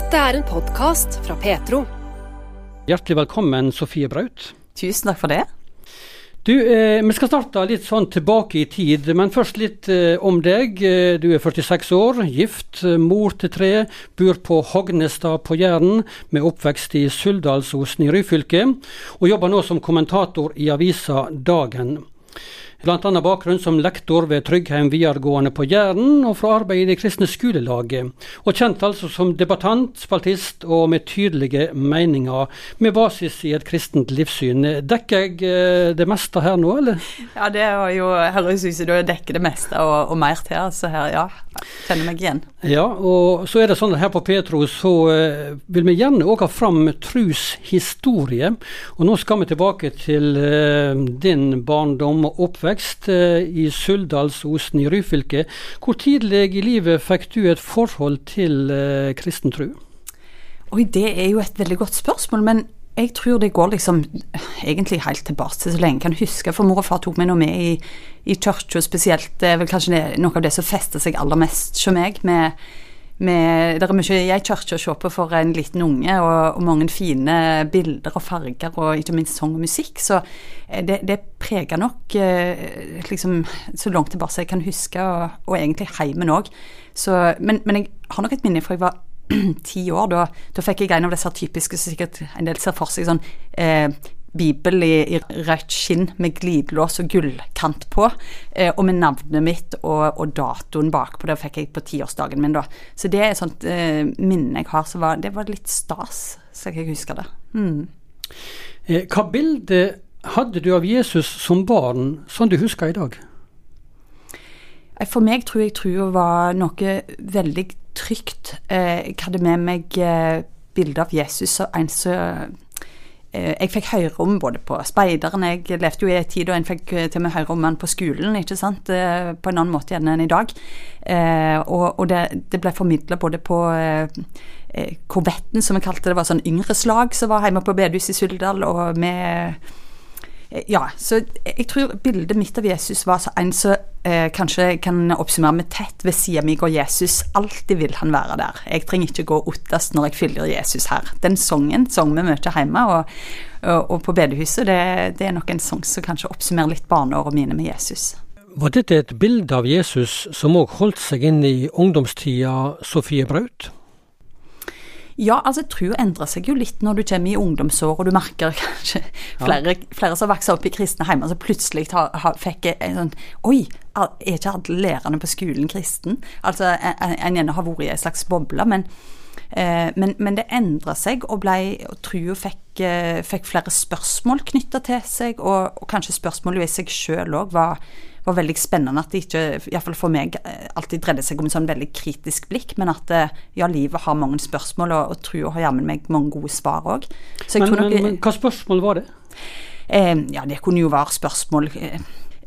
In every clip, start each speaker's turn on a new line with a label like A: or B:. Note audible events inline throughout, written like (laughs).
A: Dette er en podkast fra Petro.
B: Hjertelig velkommen, Sofie Braut.
C: Tusen takk for det.
B: Du, eh, Vi skal starte litt sånn tilbake i tid, men først litt eh, om deg. Eh, du er 46 år, gift, eh, mor til tre, bor på Hognestad på Jæren, med oppvekst i Suldalsosen i Ryfylke, og jobber nå som kommentator i avisa Dagen. Bl.a. bakgrunn som lektor ved Tryggheim videregående på Jæren, og fra arbeid i Det kristne skolelaget. Og kjent altså som debattant, spaltist og med tydelige meninger, med basis i et kristent livssyn. Dekker jeg eh, det meste her nå, eller? (laughs)
C: Ja, det var jo høres ut som du dekker det meste og, og mer til. Altså her, ja. Kjenner meg igjen.
B: Ja, og så er det sånn at her på Petro så uh, vil vi gjerne òg ha fram troshistorie. Og nå skal vi tilbake til uh, din barndom og oppvekst oppvekst eh, i Suldalsosen i Ryfylke. Hvor tidlig i livet fikk du et forhold til eh, kristen tro?
C: Oi, det er jo et veldig godt spørsmål. men jeg tror det går liksom egentlig helt tilbake til så lenge jeg kan huske. For mor og far tok meg nå med i, i kirka, spesielt. Det er vel kanskje noe av det som fester seg aller mest hos meg. med med, det er mye jeg kirke å se på for en liten unge, og, og, mange fine bilder og farger, og ikke minst sang og musikk. Så eh, det, det preger nok eh, liksom, så langt tilbake som jeg kan huske, og, og egentlig heimen òg. Men, men, jeg har nok et minne fra jeg var (clears throat) ti år. Da, da fikk jeg en av disse typiske som sikkert en del ser for seg sånn eh, bibel i, i rødt skinn med glidelås og gullkant på, eh, og med navnet mitt og, og datoen bakpå. Det fikk jeg på tiårsdagen min, da. Så det er et sånt eh, minne jeg har. Så var, det var litt stas, så jeg husker det. Mm.
B: Eh, hva bilde hadde du av Jesus som barn, sånn du husker i dag?
C: Eh, for meg tror jeg trua var noe veldig trygt. Eh, jeg hadde med meg eh, bilde av Jesus og en som jeg fikk høre om både på Speideren Jeg levde jo i en tid da en fikk eh, til og med høre om han på skolen, ikke sant? Eh, på en annen måte igjen enn i dag. Og, og det, det, ble formidla både på Korvetten, som vi kalte det, var sånn yngre slag som var hjemme på bedehuset i Suldal, og med ja, så jeg tror bildet mitt av Jesus var en som eh, kanskje kan oppsummere med tett ved sida mi går Jesus. Alltid vil han være der. Jeg trenger ikke gå ottest når jeg fyller Jesus her. Den sangen sang vi mye hjemme og, og, og på bedehuset. Det, det, er nok en sang som kanskje oppsummerer litt barneårene mine med Jesus.
B: Var dette et bilde av Jesus som òg holdt seg inn i ungdomstida, Sofie Braut?
C: Ja, altså jeg tror det endrer seg jo litt når du kommer i ungdomsår og du merker (laughs) kanskje flere, ja. flere som vokser opp i kristne hjem, som plutselig har, har, fikk en sånn Oi, er ikke alle lærerne på skolen kristen? Altså, en, en gjerne har vært i en slags boble, men, eh, men, men det endra seg og ble og tror fikk, eh, fikk flere spørsmål knytta til seg, og, og kanskje spørsmålet i seg sjøl òg var var veldig spennende. At det ikke, iallfall for meg, alltid dreide seg om en sånn veldig kritisk blikk, men at eh, ja, livet har mange spørsmål, og, og trua har jammen meg mange gode svar òg.
B: Men, men, men, hva spørsmål var det?
C: Eh, ja, det kunne jo være spørsmål eh,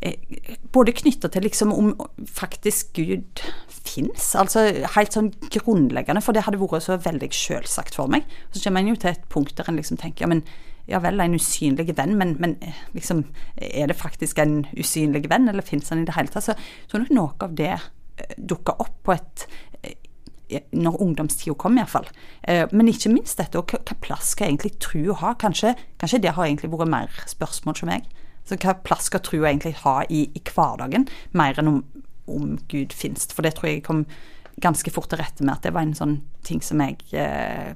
C: eh både knytta til liksom om faktisk Gud fins, altså helt sånn grunnleggende, for det hadde vært så veldig selvsagt for meg. Så kommer en jo til et punkt der en liksom tenker ja, men ja vel, en usynlig venn, men, men, liksom, er det faktisk en usynlig venn, eller fins han i det hele tatt? Så tror nok noe av det dukker dukka opp på et eh, når ungdomstida kom, iallfall. Eh, men ikke minst dette, og hva plass skal egentlig trua ha? Kanskje, kanskje, det har egentlig vært mer spørsmål som meg. Så hva plass skal trua egentlig ha i, i, hverdagen, mer enn om, om Gud finnes? For det tror jeg kom ganske fort til rette med at det var en sånn ting som jeg eh,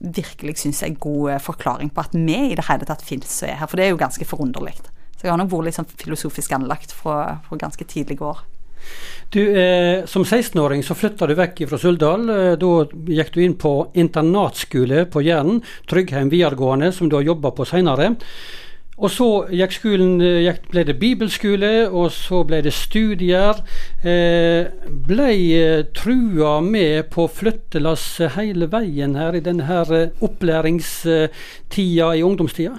C: virkelig syns er god eh, forklaring på at vi i det hele tatt finnes og er her. For det er jo ganske forunderlig. Så jeg har nok vært litt sånn filosofisk anlagt fra, fra ganske tidlige år.
B: Du, eh, Som 16-åring så flytta du vekk fra Suldal. Eh, da gikk du inn på internatskole på Jæren, Tryggheim videregående, som du har jobba på seinere. Og så gikk skolen, eh, gikk, ble det bibelskole, og så ble det studier. Eh, ble eh, trua med på flyttelasset hele veien her i denne her eh, opplæringstida i ungdomstida?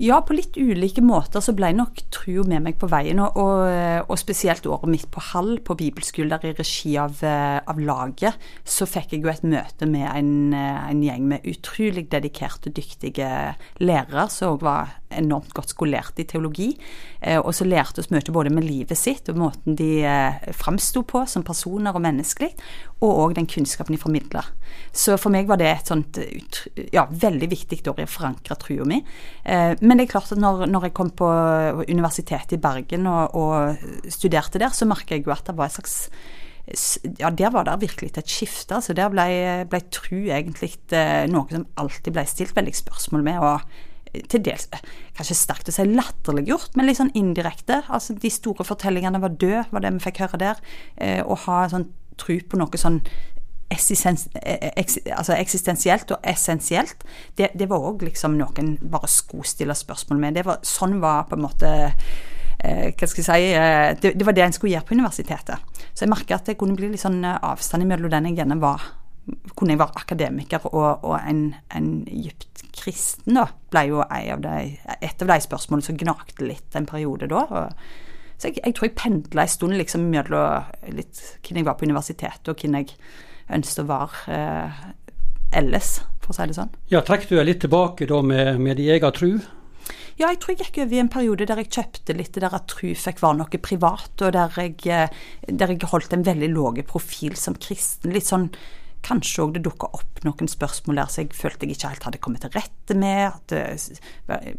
C: Ja, på litt ulike måter så ble nok trua med meg på veien. Og, og, og, spesielt året mitt på Hall på bibelskolen der i regi av, eh, av, laget, så fikk jeg jo et møte med en, eh, en gjeng med utrolig dedikerte, dyktige lærere som òg var enormt godt skolert i teologi. Eh, og så lærte oss mye både med livet sitt og måten de framsto på som personer og menneskelig. Og òg den kunnskapen de formidler. Så for meg var det et sånt ja, veldig viktig år i å forankre trua mi. Eh, men det er klart at når, når jeg kom på Universitetet i Bergen og, og studerte der, så merka jeg jo at det var et slags ja, der var det virkelig et skifte. altså Der ble, ble tru egentlig eh, noe som alltid ble stilt veldig spørsmål med. og til dels kanskje sterkt å si latterliggjort, men litt sånn indirekte. Altså De store fortellingene var døde, var det vi fikk høre der. Eh, å ha sånn tro på noe sånn eksistens, altså eksistensielt og essensielt, det, det var òg liksom noen bare skulle stille spørsmål med. Det var, sånn var på en måte eh, hva skal jeg si, eh, det, det, var det en skulle gjøre på universitetet. Så jeg merka at det kunne bli litt sånn eh, avstand mellom den jeg gjerne var kunne jeg være akademiker og, og en, en dypt kristen, da, ble jo av de, et av de spørsmålene som gnagde litt en periode da. Og, så jeg, jeg, tror jeg pendla en stund liksom mellom litt hvem jeg var på universitetet, og hvem jeg ønsket å være eh, ellers, for å si det sånn.
B: Ja, Trekk du deg litt tilbake da med, med din egen tru?
C: Ja, jeg tror jeg gikk over i en periode der jeg kjøpte litt der at tru fikk være noe privat, og der jeg, eh, der jeg holdt en veldig lav profil som kristen. Litt sånn Kanskje òg det dukka opp noen spørsmål der som jeg følte jeg ikke helt hadde kommet til rette med. at det,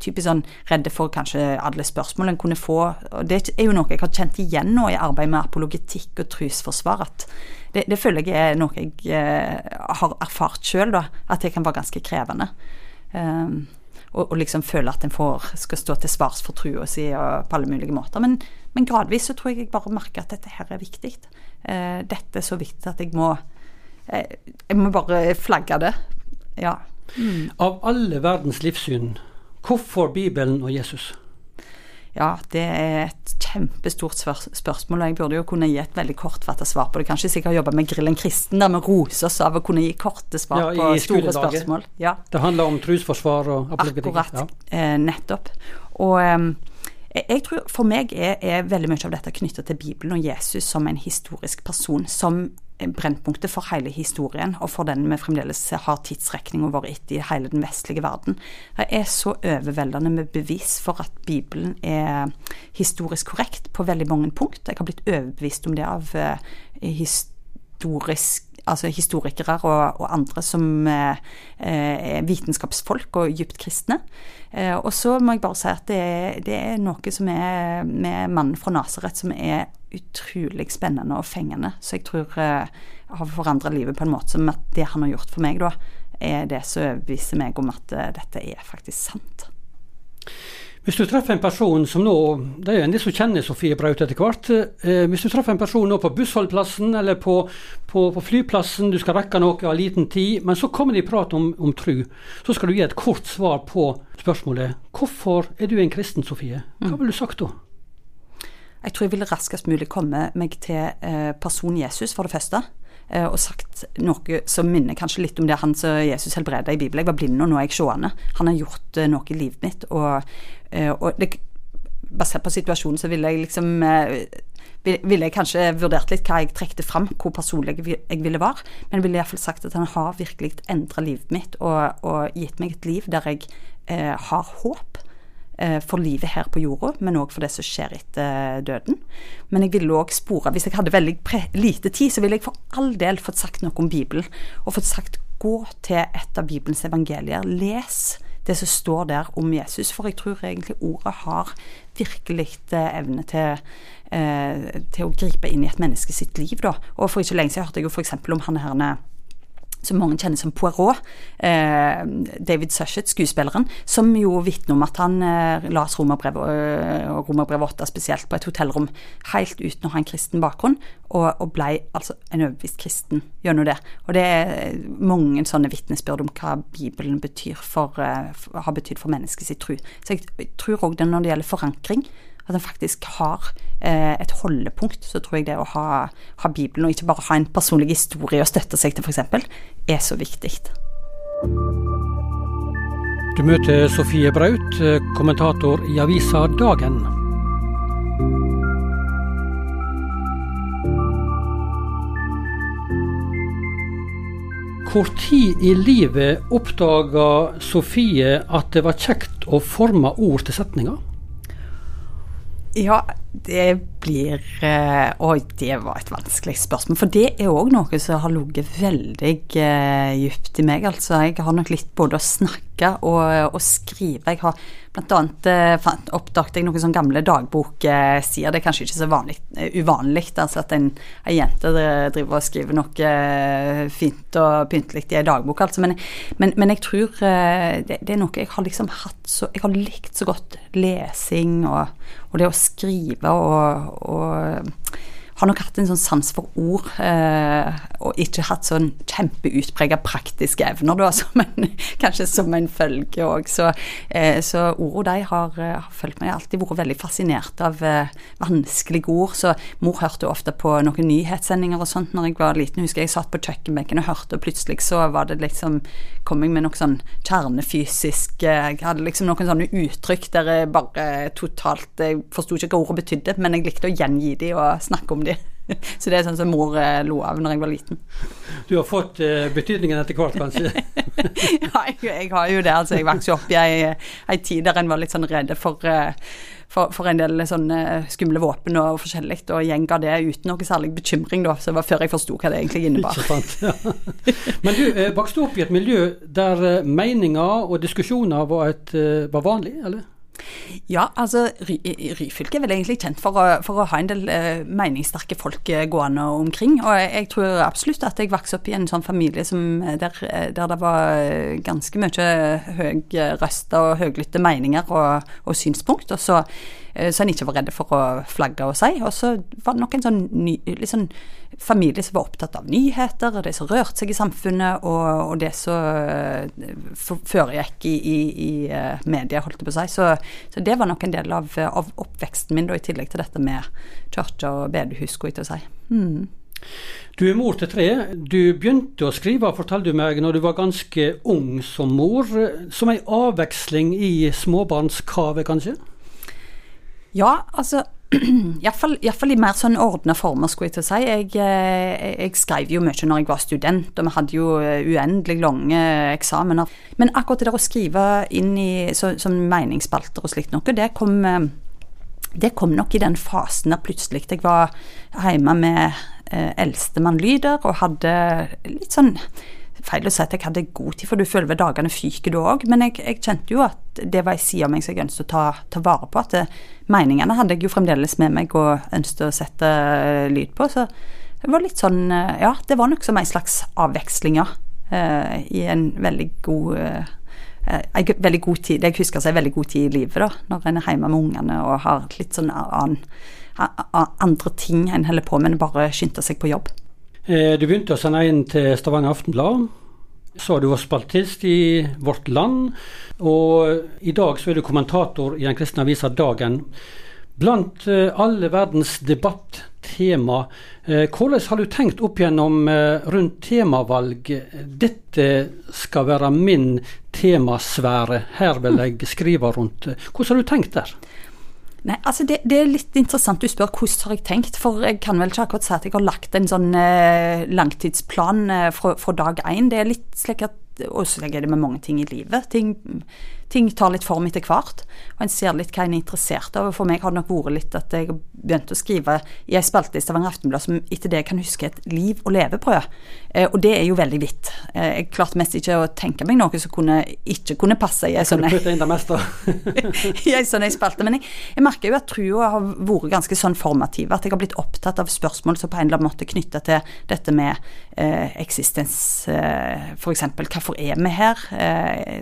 C: Typisk sånn redde for kanskje alle spørsmål en kunne få. og Det er jo noe jeg har kjent igjen nå i arbeidet med apologetikk og trosforsvar. at det, det, føler jeg er noe jeg eh, har erfart sjøl, at det kan være ganske krevende. Um, og, liksom føle at en får, skal stå til svars for trua si på alle mulige måter. Men, men, gradvis så tror jeg jeg bare merker at dette her er viktig. Uh, dette er så viktig at jeg må jeg må bare flagge det. Ja.
B: Mm. Av alle verdens livssyn, hvorfor Bibelen og Jesus?
C: Ja, det er et kjempestort spørsmål, og jeg burde jo kunne gi et veldig kortfattet svar på det. Kanskje hvis jeg har jobba med Grillen kristen, der vi roser oss av å kunne gi korte svar ja, på store spørsmål.
B: Ja. Det handler om trosforsvar og
C: apologetikk. Akkurat. Ja. Eh, nettopp. Og eh, jeg tror For meg er, er veldig mye av dette knytta til Bibelen og Jesus som en historisk person, som brennpunktet for hele historien, og for den vi fremdeles har tidsrekninga vår etter i hele den vestlige verden. Det er så overveldende med bevis for at Bibelen er historisk korrekt på veldig mange punkt. Jeg har blitt overbevist om det av historisk altså historikere og, og andre som eh, er vitenskapsfolk og dypt kristne. Eh, og så må jeg bare si at det, det er noe som er med mannen fra Nasaret som er utrolig spennende og fengende. Så jeg tror jeg eh, har forandra livet på en måte som at det han har gjort for meg, da, er det som overbeviser meg om at dette er faktisk sant.
B: Hvis du treffer en person som nå Det er jo en del som kjenner Sofie Braut etter hvert. Eh, hvis du treffer en person nå på bussholdplassen eller på, på, på, flyplassen, du skal rekke noe av liten tid, men så kommer de i prat om, om tru, så skal du gi et kort svar på spørsmålet 'Hvorfor er du en kristen, Sofie?' Hva mm. ville du sagt da?
C: Jeg tror jeg ville raskest mulig komme meg til eh, personen Jesus, for det første. Eh, og sagt noe som minner kanskje litt om det han som Jesus helbreda i Bibelen. Jeg var blind, og nå er jeg seende. Han har gjort eh, noe i livet mitt. Og, og det, basert på situasjonen så ville jeg liksom ville jeg kanskje vurdert litt hva jeg trekte fram, hvor personlig jeg ville være. Men jeg ville iallfall sagt at han har virkelig endra livet mitt og, og, gitt meg et liv der jeg eh, har håp. Eh, for livet her på jorda, men òg for det som skjer etter døden. Men jeg ville òg spore Hvis jeg hadde veldig lite tid, så ville jeg for all del fått sagt noe om Bibelen. Og fått sagt gå til et av Bibelens evangelier. Les det som står der om Jesus. For jeg tror egentlig ordet har virkelig eh, evne til, eh, til å gripe inn i et menneske sitt liv. Da. Og for ikke lenge siden hørte jeg jo f.eks. om han her som mange kjenner som Poirot, eh, David Sushet, skuespilleren, som jo vitner om at han eh, las romerbrev, eh, og romerbrev 8 spesielt, på et hotellrom helt uten å ha en kristen bakgrunn, og, og ble altså en overbevist kristen gjennom det. Og det er mange sånne vitnesbyrd om hva Bibelen betyr for, eh, har betydd for menneskets tro. Så jeg, jeg tror òg det når det gjelder forankring, at en faktisk har eh, et holdepunkt, så tror jeg det å ha, ha, Bibelen, og ikke bare ha en personlig historie å støtte seg til, f.eks., er så viktig.
B: Du møter Sofie Braut, eh, kommentator i avisa Dagen. Hvor tid i livet oppdaga Sofie at det var kjekt å forme ord til setninger?
C: Ja, Det blir eh, Oi, det var et vanskelig spørsmål. For det er òg noe som har ligget veldig eh, dypt i meg. Altså, jeg har nok litt både å snakke og, og skrive. Jeg har blant annet eh, oppdaget jeg noen sånne gamle dagboksider. Det er kanskje ikke så vanlig, uvanlig altså at en, en, jente driver og skriver noe fint og pyntelig i ei dagbok, altså. Men, men, men, jeg tror eh, det, det, er noe jeg har liksom hatt så Jeg har likt så godt lesing og, og det å skrive og, og har nok hatt en sånn sans for ord, eh, og ikke hatt sånn kjempeutprega praktiske evner, da, (laughs) som en, kanskje som en følge òg. Så, eh, så ordene de har, eh, har fulgt meg. Jeg har alltid vært veldig fascinert av eh, vanskelige ord. Så mor hørte ofte på noen nyhetssendinger og sånt når jeg var liten. Husker jeg satt på kjøkkenbenken og hørte, og plutselig så var det liksom kom jeg med noe sånn kjernefysisk Jeg hadde liksom noen sånne uttrykk der jeg bare totalt Jeg forsto ikke hva ordet betydde, men jeg likte å gjengi de og snakke om de. (laughs) Så det er sånn som mor eh, lo av når jeg var liten.
B: Du har fått uh, betydningen etter hvert, kanskje? (laughs)
C: ja, jeg, jeg, har jo det. Altså, jeg vokste opp i ei, ei tid der en var litt sånn redd for, uh, for, for, en del sånne skumle våpen og forskjellig, og gjenga det uten noe særlig bekymring, da. Så det var før jeg forsto hva det egentlig innebar.
B: Ikke sant, ja. Men du uh, vokste opp i et miljø der meninger og diskusjoner var, et, var vanlig, eller?
C: Ja, altså Ryfylke er vel egentlig kjent for å, for å ha en del eh, meningssterke folk eh, gående omkring. Og jeg, tror absolutt at jeg vokste opp i en sånn familie som, eh, der, eh, der, det var ganske mye høyrøsta og høylytte meninger og, og synspunkt. Og så Eh, så en ikke var redde for å flagge og si. Og så var det nok en sånn, ny, sånn familie som var opptatt av nyheter, og det som rørte seg i samfunnet, og, og det som uh, foregikk i, i, i uh, media, holdt jeg på å si. Så, så, det var nok en del av, av oppveksten min, da, i tillegg til dette med kirke og bedehus, skulle jeg til å si. Mm.
B: Du er mor til tre. Du begynte å skrive, fortalte du meg, når du var ganske ung som mor. Som ei avveksling i småbarnskavet, kanskje?
C: Ja, altså (clears throat) Iallfall i mer sånn ordna former, skulle jeg til å si. Jeg, eh, jeg, skrev jo mye når jeg var student, og vi hadde jo eh, uendelig lange eksamener. Men akkurat det der å skrive inn i så, som meningsspalter og slikt noe, det kom, eh, det kom nok i den fasen der plutselig jeg var hjemme med eh, eldstemann Lyder og hadde litt sånn feil å si at jeg hadde god tid, for du føler vel dagene fyker du òg. Men jeg, jeg, kjente jo at det var ei side av meg som jeg ønsket å ta, ta vare på. At det, meningene hadde jeg jo fremdeles med meg og ønsket å sette uh, lyd på. Så det var litt sånn uh, Ja, det var nok som ei slags avveksling, ja. I en veldig god en veldig god tid, Jeg husker seg veldig god tid i livet, da, når en er hjemme med ungene og har litt sånn annen, andre ting en holder på med enn bare skynder seg på jobb.
B: Eh, du begynte å sende inn til Stavanger Aftenblad. Så du vært spaltist i Vårt Land, og i dag så er du kommentator i den kristne avisa Dagen. Blant eh, alle verdens debattema, eh, hvordan har du tenkt opp gjennom rundt temavalg? Dette skal være min temasfære, her vil jeg skrive rundt. Hvordan har du tenkt der?
C: Nei, altså det, det, er litt interessant du spør hvordan har jeg tenkt, for jeg kan vel ikke akkurat si at jeg har lagt en sånn eh, langtidsplan eh, fra, fra, dag én. Det er litt slik at og så er det med mange ting i livet. Ting, ting tar litt form etter hvert, og en ser litt hva en er interessert av. For meg har det nok vært litt at jeg begynte å skrive i ei spalte i Stavanger Aftenblad som etter det jeg kan huske et liv og levebrød. Eh, og det er jo veldig vidt. Eh, jeg klarte mest ikke å tenke meg noe som kunne, ikke kunne passe i ei sånn (laughs) sånn spalte. Men jeg, jeg, merker jo at trua har vært ganske sånn formativ. At jeg har blitt opptatt av spørsmål som på en eller annen måte knytta til dette med eh, eksistens, eh, f.eks. Hvorfor er vi her? Eh,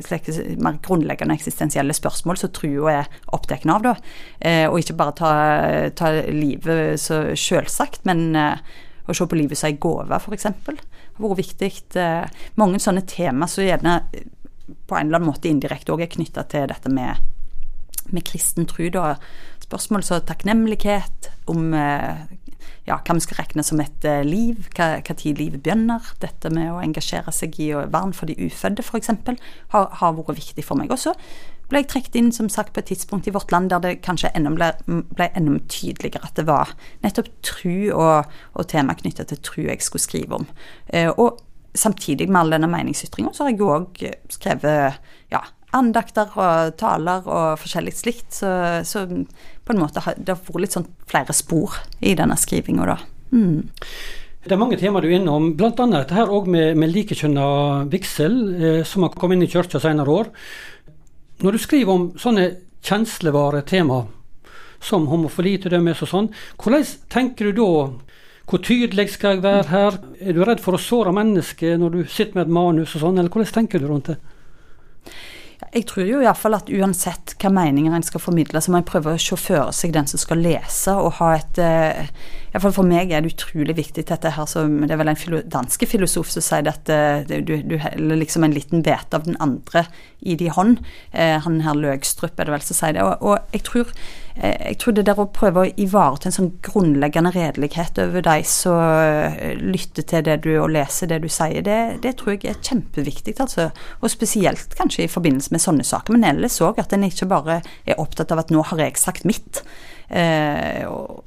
C: mer grunnleggende eksistensielle spørsmål som trua er opptatt av, da. Eh, og ikke bare ta, ta livet så selvsagt, men eh, å se på livet som ei gave, f.eks. har vært viktig. Eh, mange sånne tema som gjerne eh, på en eller annen måte indirekte òg er knytta til dette med, med kristen tro. Spørsmål som takknemlighet, om ja, hva vi skal regne som et liv, hva, hva tid livet begynner. Dette med å engasjere seg i vern for de ufødte, f.eks., har, har vært viktig for meg. Også ble jeg trukket inn som sagt, på et tidspunkt i vårt land der det kanskje enda ble, ble enda tydeligere at det var nettopp tru og, og tema knyttet til tru jeg skulle skrive om. Eh, og samtidig med all denne meningsytringa, så har jeg òg skrevet ja, andakter og taler og forskjellig slikt. Så, så på en måte har det vært litt sånn flere spor i denne skrivinga, da. Mm.
B: Det er mange temaer du er innom, bl.a. dette her òg med, med likekjønna vigsel, eh, som har kommet inn i kirka senere år. Når du skriver om sånne kjenslevare tema, som homofili til dømes og sånn, hvordan tenker du da hvor tydelig skal jeg være her? Er du redd for å såre mennesket når du sitter med et manus og sånn, eller hvordan tenker du rundt det?
C: Jeg tror jo iallfall at uansett hva meninger en skal formidle, så må en prøve å se for seg den som skal lese, og ha et uh, Iallfall for meg er det utrolig viktig dette her, som det er vel en danske filosof som sier at uh, du, du heller liksom en liten bete av den andre i din hånd. Uh, han her Løgstrup er det vel som sier det. Og, og jeg, tror, jeg tror det der å prøve å ivareta en sånn grunnleggende redelighet over de som lytter til det du og leser det du sier, det, det tror jeg er kjempeviktig, altså. Og spesielt kanskje i forbindelse med sånne saker. Men ellers òg at en ikke bare er opptatt av at nå har jeg sagt mitt. Eh, og,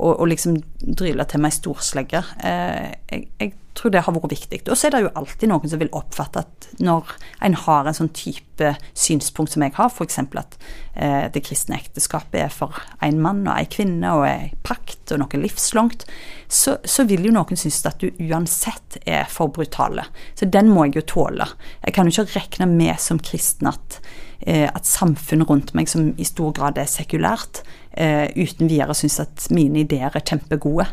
C: og, og, liksom dryle til meg storslegge. Eh, jeg, jeg, tror det har vært viktig. Og så er det jo alltid noen som vil oppfatte at når en har en sånn type synspunkt som jeg har, f.eks. at eh, det kristne ekteskapet er for en mann og en kvinne og ei pakt og noe livslangt, så, så, vil jo noen synes at du uansett er for brutale. Så den må jeg jo tåle. Jeg kan jo ikke regne med som kristen at, eh, at samfunnet rundt meg, som i stor grad er sekulært, eh, uten videre synes at mine ideer er kjempegode.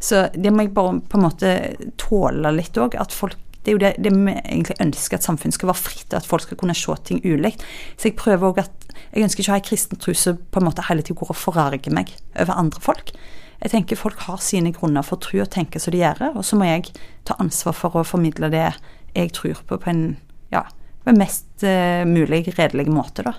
C: Så det må jeg bare på en måte tåle litt òg. At folk det er jo det, det vi egentlig ønsker, at samfunnet skal være fritt, at folk skal kunne se ting ulikt. Så jeg prøver òg at Jeg ønsker ikke å ha ei kristen tro som på en måte hele tiden går og forarger meg over andre folk. Jeg tenker folk har sine grunner for å tro og tenke som de gjør, og så må jeg ta ansvar for å formidle det jeg tror på, på en ja, på mest uh, mulig redelig måte, da.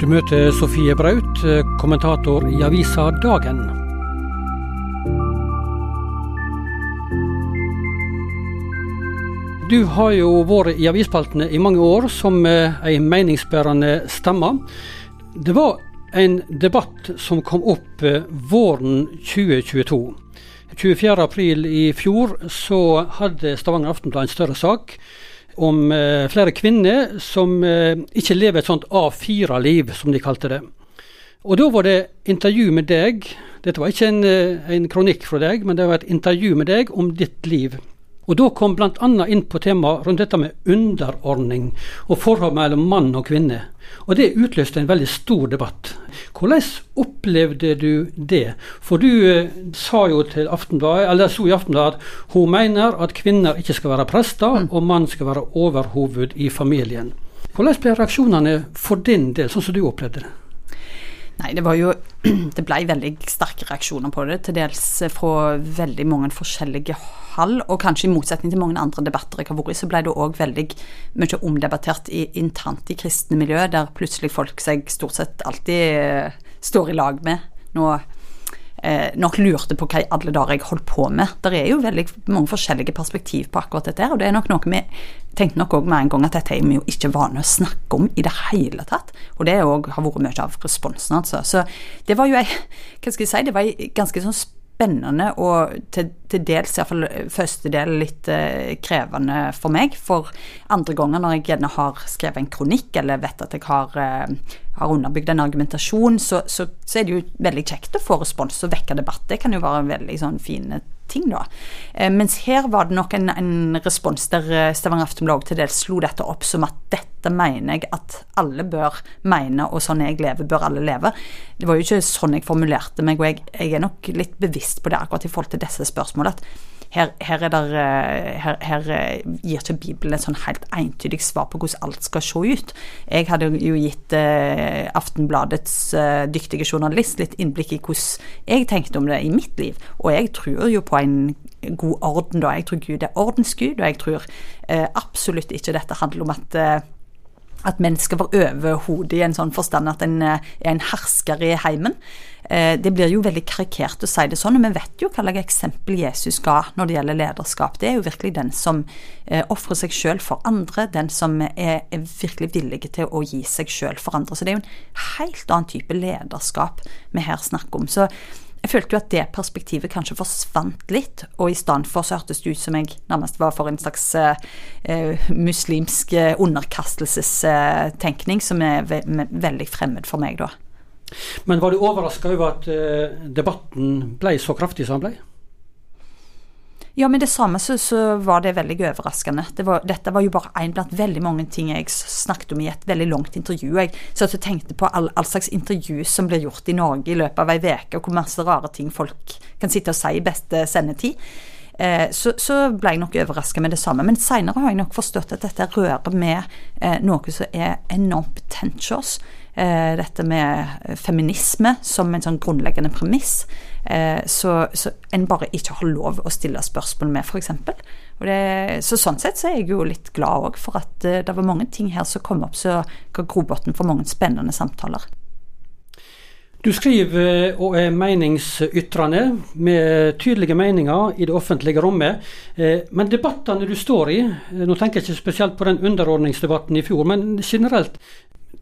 B: Du møter Sofie Braut, kommentator i avisa Dagen. Du har jo vært i avisspaltene i mange år som eh, ei meningsbærende stemme. Det var en debatt som kom opp eh, våren 2022. 24.4 i fjor så hadde Stavanger Aftenblad en større sak om eh, flere kvinner som eh, ikke lever et sånt A4-liv, som de kalte det. Og da var det intervju med deg. Dette var ikke en, eh, en kronikk fra deg, men det var et intervju med deg om ditt liv. Og Da kom bl.a. inn på temaet rundt dette med underordning og forhold mellom mann og kvinne. Og Det utløste en veldig stor debatt. Hvordan opplevde du det? For du eh, sa jo til Aftenbladet, eller så i Aftenbladet at hun mener at kvinner ikke skal være prester, mm. og mann skal være overhoved i familien. Hvordan ble reaksjonene for din del, sånn som du opplevde det?
C: Nei, det var jo (clears throat) Det ble veldig sterke reaksjoner på det, til dels fra veldig mange forskjellige hold. Og kanskje i motsetning til mange andre debatter jeg har vært i, så ble det òg veldig mye omdebattert i, internt i kristne miljø, der plutselig folk seg stort sett alltid uh, står i lag med, nå nok lurte på hva i alle dager jeg holdt på med. Det er jo veldig mange forskjellige perspektiv på akkurat dette, og det er nok noe vi tenkte nok òg med en gang at dette er vi jo ikke vane å snakke om i det hele tatt. Og det òg har vært mye av responsen, altså. Så det var jo ei Hva skal jeg si, det var ei ganske sånn spennende og til, til dels, iallfall første del, litt eh, krevende for meg. For andre ganger når jeg gjerne har skrevet en kronikk eller vet at jeg har, eh, har underbygd en argumentasjon, så, så, så, er det jo veldig kjekt å få respons og vekke debatt. Det kan jo være en veldig sånn fine ting, da. Eh, mens her var det nok en, en respons der eh, Stavanger Aftenblad til dels slo dette opp som at dette mener jeg at alle bør mene, og sånn jeg lever, bør alle leve. Det var jo ikke sånn jeg formulerte meg, og jeg, jeg er nok litt bevisst på det akkurat i forhold til disse spørsmålene. at her, her, der, eh, her, her, gir ikke Bibelen et sånn helt entydig svar på hvordan alt skal se ut. Jeg hadde jo gitt eh, Aftenbladets eh, dyktige journalist litt innblikk i hvordan jeg tenkte om det i mitt liv, og jeg tror jo på en god orden, da. Jeg tror Gud er ordensgud, og jeg tror eh, absolutt ikke dette handler om at eh, at mennesker var overhodet i en sånn forstand at en eh, er en hersker i heimen. Eh, det blir jo veldig karikert å si det sånn, og vi vet jo hva slags eksempel Jesus ga når det gjelder lederskap. Det er jo virkelig den som eh, ofrer seg sjøl for andre, den som er, virkelig villig til å gi seg sjøl for andre. Så det er jo en helt annen type lederskap vi her snakker om. Så jeg følte jo at det perspektivet kanskje forsvant litt, og i stedet for så hørtes det ut som jeg nærmest var for en slags eh, muslimsk underkastelsestenkning, som er ve veldig fremmed for meg da.
B: Men var du overraska over at eh, debatten ble så kraftig som den ble?
C: Ja, med det samme så, så var det veldig overraskende. Det var, dette var jo bare én blant veldig mange ting jeg snakket om i et veldig langt intervju. Jeg så at jeg tenkte på all, all, slags intervju som blir gjort i Norge i løpet av ei uke, og hvor masse rare ting folk kan sitte og si i beste sendetid. Eh, så, så, ble jeg nok overraska med det samme. Men seinere har jeg nok forstått at dette rører med eh, noe som er enormt pretentious. Eh, dette med feminisme som en sånn grunnleggende premiss. Eh, så, så en bare ikke har lov å stille spørsmål med, f.eks. Så sånn sett så er jeg jo litt glad òg for at eh, det var mange ting her som kom opp som ga grobunn for mange spennende samtaler.
B: Du skriver og er meningsytrende med tydelige meninger i det offentlige rommet. Men debattene du står i, nå tenker jeg ikke spesielt på den underordningsdebatten i fjor, men generelt,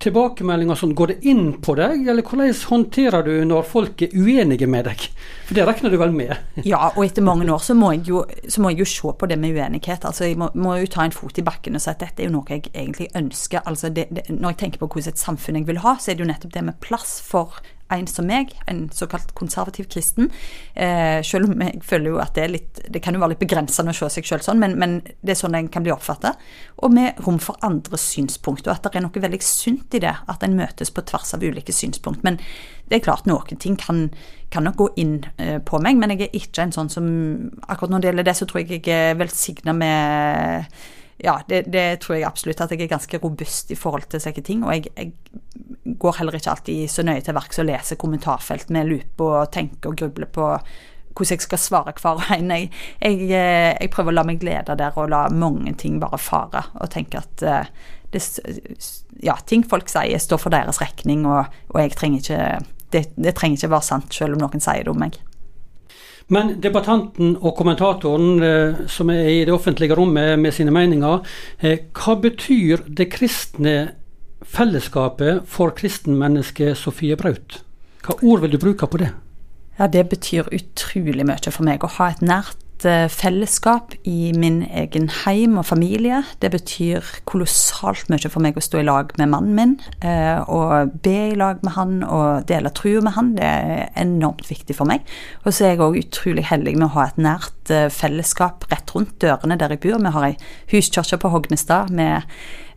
B: tilbakemeldinger sånn, går det inn på deg, eller hvordan håndterer du når folk er uenige med deg? For det regner du vel med?
C: ja, og etter mange år så må jeg jo, må jeg jo se på det med uenighet. Altså Jeg må, må, jo ta en fot i bakken og si at dette er jo noe jeg egentlig ønsker. Altså det, det, Når jeg tenker på hvordan et samfunn jeg vil ha, så er det jo nettopp det med plass for en som meg, en såkalt konservativ kristen. Eh, selv om jeg føler jo at det er litt Det kan jo være litt begrensende å se seg selv sånn, men, men det er sånn en kan bli oppfatta. Og med rom for andre synspunkt, og at det er noe veldig sunt i det. At en møtes på tvers av ulike synspunkt. Men det er klart, noen ting kan, kan nok gå inn eh, på meg, men jeg er ikke en sånn som Akkurat når det gjelder det, så tror jeg jeg er velsigna med ja, det, det, tror jeg absolutt at jeg er ganske robust i forhold til slike ting. Og jeg, jeg, går heller ikke alltid så nøye til verks og leser kommentarfelt med lupe og tenker og grubler på hvordan jeg skal svare hver og en. Jeg, jeg, jeg, prøver å la meg glede der og la mange ting bare fare. Og tenke at eh, det, ja, ting folk sier, står for deres regning, og, og trenger ikke det, det trenger ikke være sant selv om noen sier det om meg.
B: Men debattanten og kommentatoren eh, som er i det offentlige rommet med sine meninger, eh, hva betyr det kristne fellesskapet for kristenmennesket Sofie Braut? Hva ord vil du bruke på det?
C: Ja, Det betyr utrolig mye for meg å ha et nært Eh, fellesskap i min egen heim og familie. Det betyr kolossalt mye for meg å stå i lag med mannen min. Eh, og be i lag med han og dele trua med han. Det er enormt viktig for meg. Og så er jeg òg utrolig heldig med å ha et nært eh, fellesskap rett rundt dørene der jeg bor. Vi har ei huskirke på Hognestad med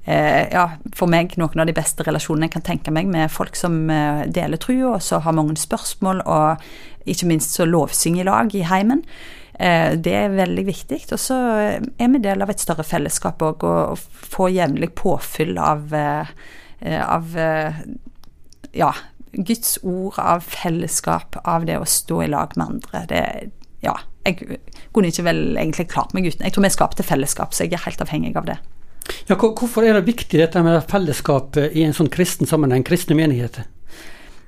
C: ja, for meg noen av de beste relasjonene jeg kan tenke meg med folk som deler trua, og så har mange spørsmål, og ikke minst så lovsynger i lag i heimen. Eh, det er veldig viktig. Og så er vi del av et større fellesskap òg, og få jevnlig påfyll av, eh, av ja, Guds ord, av fellesskap, av det å stå i lag med andre. Det, ja, jeg kunne ikke vel egentlig klart meg uten Jeg tror vi skapte fellesskap, så jeg er helt avhengig av det.
B: Ja, hvorfor er det viktig dette med fellesskap i en sånn kristen sammenheng, kristne menigheter?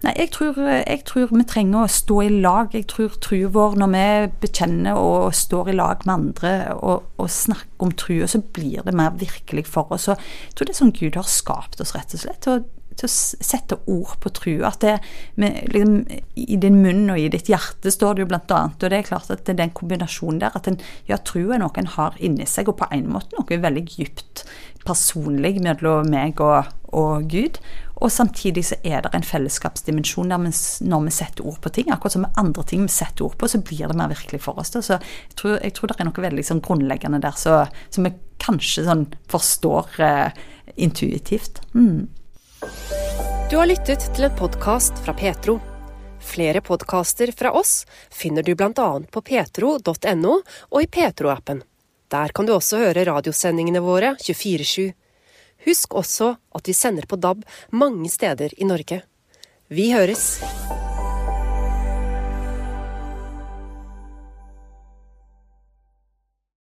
C: Nei, jeg tror, jeg tror, vi trenger å stå i lag. Jeg tror trua vår, når vi bekjenner og står i lag med andre og, og snakker om trua, så blir det mer virkelig for oss. Og jeg tror det er sånn Gud har skapt oss, rett og slett. til å til å sette ord på trua. At det med, liksom, I din munn og i ditt hjerte står det jo blant annet. Og det er klart at det er den kombinasjonen der. At en, ja, trua er noe en har inni seg, og på en måte noe veldig dypt personlig mellom meg og, og Gud. Og samtidig så er det en fellesskapsdimensjon der når vi setter ord på ting. Akkurat som med andre ting vi setter ord på, så blir det mer virkelig for oss. Da. Så jeg tror, jeg tror, det er noe veldig sånn grunnleggende der som vi kanskje sånn forstår eh, intuitivt. Mm.
A: Du har lyttet til en podkast fra Petro. Flere podkaster fra oss finner du bl.a. på petro.no og i Petro-appen. Der kan du også høre radiosendingene våre 24-7. Husk også at vi sender på DAB mange steder i Norge. Vi høres!